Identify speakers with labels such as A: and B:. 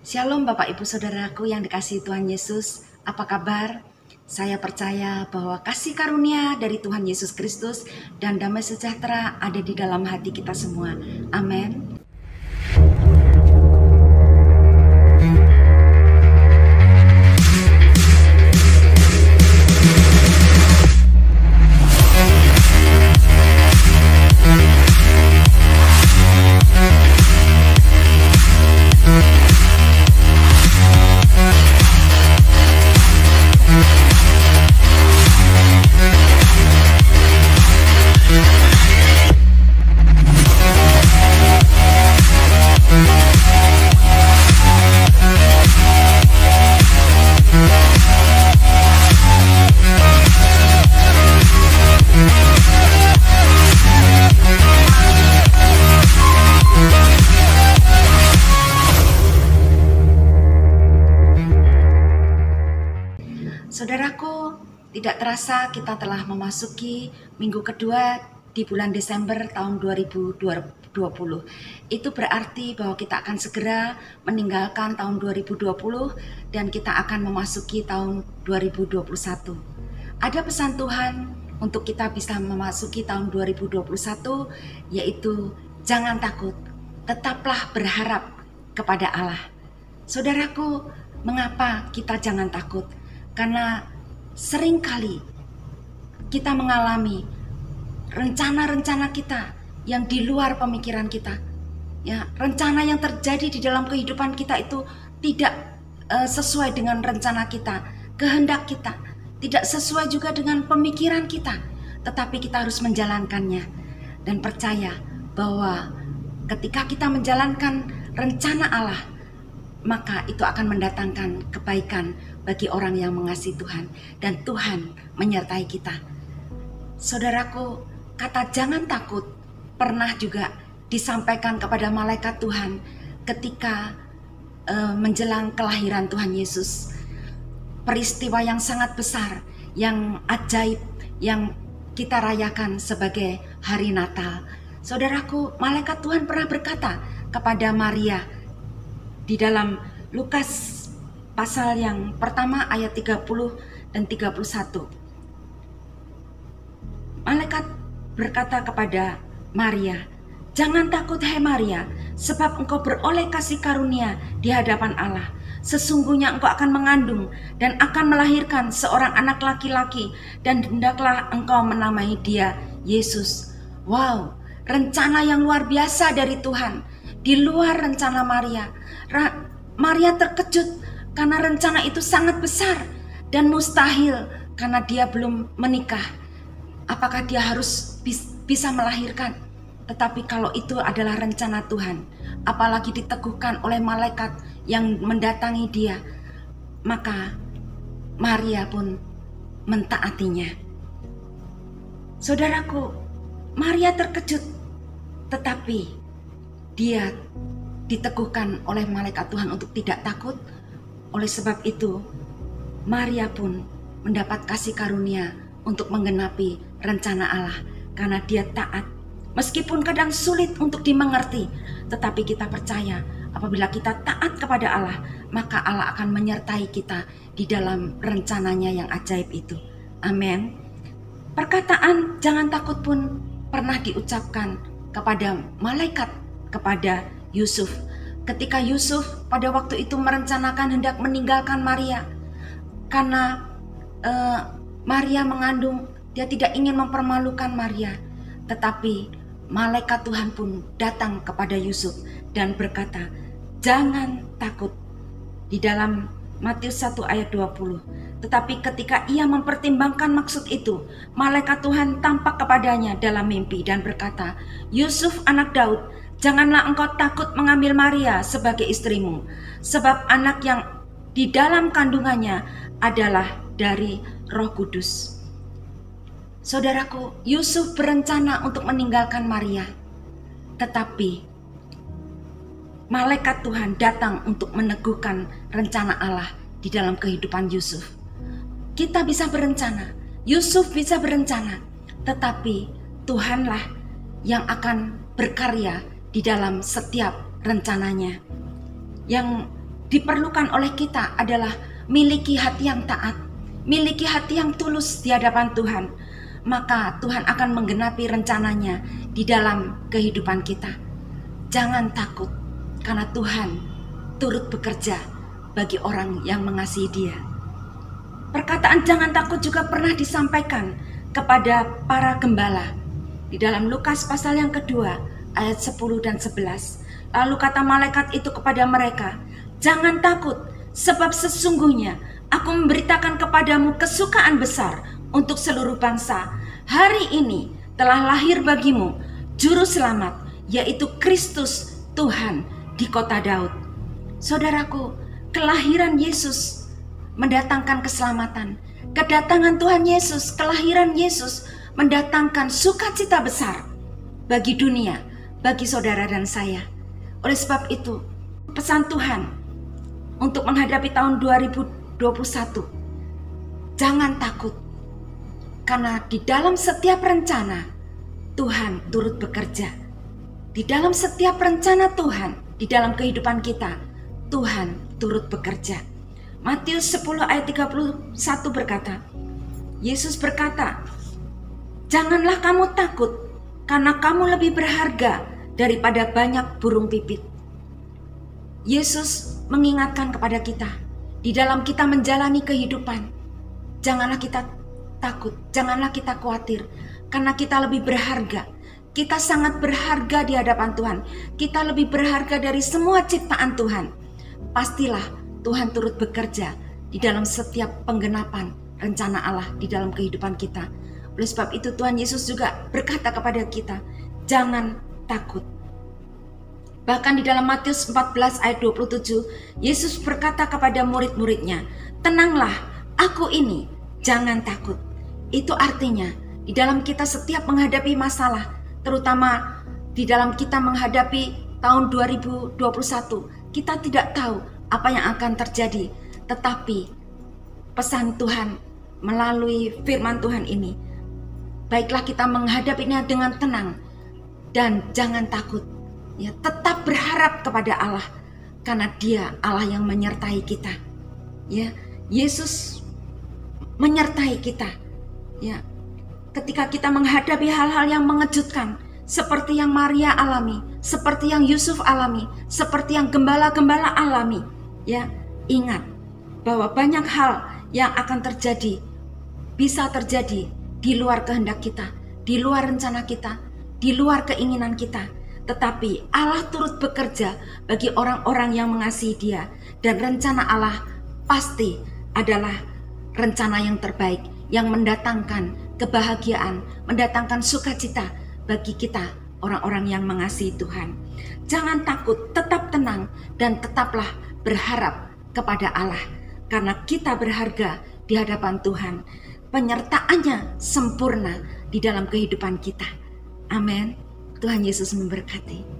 A: Shalom Bapak Ibu Saudaraku yang dikasihi Tuhan Yesus. Apa kabar? Saya percaya bahwa kasih karunia dari Tuhan Yesus Kristus dan damai sejahtera ada di dalam hati kita semua. Amin. Saudaraku, tidak terasa kita telah memasuki minggu kedua di bulan Desember tahun 2020. Itu berarti bahwa kita akan segera meninggalkan tahun 2020 dan kita akan memasuki tahun 2021. Ada pesan Tuhan untuk kita bisa memasuki tahun 2021 yaitu jangan takut, tetaplah berharap kepada Allah. Saudaraku, mengapa kita jangan takut? Karena sering kali kita mengalami rencana-rencana kita yang di luar pemikiran kita. Ya, rencana yang terjadi di dalam kehidupan kita itu tidak uh, sesuai dengan rencana kita, kehendak kita, tidak sesuai juga dengan pemikiran kita, tetapi kita harus menjalankannya dan percaya bahwa ketika kita menjalankan rencana Allah, maka itu akan mendatangkan kebaikan bagi orang yang mengasihi Tuhan dan Tuhan menyertai kita. Saudaraku, kata jangan takut pernah juga disampaikan kepada malaikat Tuhan ketika uh, menjelang kelahiran Tuhan Yesus. Peristiwa yang sangat besar, yang ajaib, yang kita rayakan sebagai hari Natal. Saudaraku, malaikat Tuhan pernah berkata kepada Maria, di dalam Lukas pasal yang pertama ayat 30 dan 31. Malaikat berkata kepada Maria, Jangan takut hai Maria, sebab engkau beroleh kasih karunia di hadapan Allah. Sesungguhnya engkau akan mengandung dan akan melahirkan seorang anak laki-laki dan hendaklah engkau menamai dia Yesus. Wow, rencana yang luar biasa dari Tuhan. Di luar rencana Maria, Maria terkejut karena rencana itu sangat besar dan mustahil karena dia belum menikah. Apakah dia harus bisa melahirkan? Tetapi kalau itu adalah rencana Tuhan, apalagi diteguhkan oleh malaikat yang mendatangi dia, maka Maria pun mentaatinya. Saudaraku, Maria terkejut, tetapi dia diteguhkan oleh malaikat Tuhan untuk tidak takut. Oleh sebab itu, Maria pun mendapat kasih karunia untuk menggenapi rencana Allah karena dia taat. Meskipun kadang sulit untuk dimengerti, tetapi kita percaya apabila kita taat kepada Allah, maka Allah akan menyertai kita di dalam rencananya yang ajaib itu. Amin. Perkataan jangan takut pun pernah diucapkan kepada malaikat kepada Yusuf. Ketika Yusuf pada waktu itu merencanakan hendak meninggalkan Maria karena uh, Maria mengandung, dia tidak ingin mempermalukan Maria. Tetapi malaikat Tuhan pun datang kepada Yusuf dan berkata, "Jangan takut." Di dalam Matius 1 ayat 20. Tetapi ketika ia mempertimbangkan maksud itu, malaikat Tuhan tampak kepadanya dalam mimpi dan berkata, "Yusuf anak Daud, Janganlah engkau takut mengambil Maria sebagai istrimu, sebab anak yang di dalam kandungannya adalah dari Roh Kudus. Saudaraku, Yusuf berencana untuk meninggalkan Maria, tetapi malaikat Tuhan datang untuk meneguhkan rencana Allah di dalam kehidupan Yusuf. Kita bisa berencana, Yusuf bisa berencana, tetapi Tuhanlah yang akan berkarya di dalam setiap rencananya. Yang diperlukan oleh kita adalah miliki hati yang taat, miliki hati yang tulus di hadapan Tuhan. Maka Tuhan akan menggenapi rencananya di dalam kehidupan kita. Jangan takut, karena Tuhan turut bekerja bagi orang yang mengasihi Dia. Perkataan "jangan takut" juga pernah disampaikan kepada para gembala di dalam Lukas pasal yang kedua ayat 10 dan 11. Lalu kata malaikat itu kepada mereka, "Jangan takut, sebab sesungguhnya aku memberitakan kepadamu kesukaan besar untuk seluruh bangsa. Hari ini telah lahir bagimu juru selamat, yaitu Kristus Tuhan di kota Daud." Saudaraku, kelahiran Yesus mendatangkan keselamatan. Kedatangan Tuhan Yesus, kelahiran Yesus mendatangkan sukacita besar bagi dunia, bagi saudara dan saya. Oleh sebab itu, pesan Tuhan untuk menghadapi tahun 2021, jangan takut. Karena di dalam setiap rencana, Tuhan turut bekerja. Di dalam setiap rencana Tuhan, di dalam kehidupan kita, Tuhan turut bekerja. Matius 10 ayat 31 berkata, Yesus berkata, Janganlah kamu takut, karena kamu lebih berharga daripada banyak burung pipit. Yesus mengingatkan kepada kita di dalam kita menjalani kehidupan. Janganlah kita takut, janganlah kita khawatir, karena kita lebih berharga. Kita sangat berharga di hadapan Tuhan. Kita lebih berharga dari semua ciptaan Tuhan. Pastilah Tuhan turut bekerja di dalam setiap penggenapan rencana Allah di dalam kehidupan kita. Oleh sebab itu Tuhan Yesus juga berkata kepada kita, jangan takut. Bahkan di dalam Matius 14 ayat 27, Yesus berkata kepada murid-muridnya, "Tenanglah, aku ini, jangan takut." Itu artinya di dalam kita setiap menghadapi masalah, terutama di dalam kita menghadapi tahun 2021, kita tidak tahu apa yang akan terjadi, tetapi pesan Tuhan melalui firman Tuhan ini, baiklah kita menghadapinya dengan tenang dan jangan takut. Ya, tetap berharap kepada Allah karena Dia Allah yang menyertai kita. Ya, Yesus menyertai kita. Ya. Ketika kita menghadapi hal-hal yang mengejutkan seperti yang Maria alami, seperti yang Yusuf alami, seperti yang gembala-gembala alami, ya, ingat bahwa banyak hal yang akan terjadi bisa terjadi di luar kehendak kita, di luar rencana kita, di luar keinginan kita. Tetapi Allah turut bekerja bagi orang-orang yang mengasihi Dia, dan rencana Allah pasti adalah rencana yang terbaik yang mendatangkan kebahagiaan, mendatangkan sukacita bagi kita, orang-orang yang mengasihi Tuhan. Jangan takut, tetap tenang, dan tetaplah berharap kepada Allah, karena kita berharga di hadapan Tuhan. Penyertaannya sempurna di dalam kehidupan kita. Amin. Tuhan Yesus memberkati.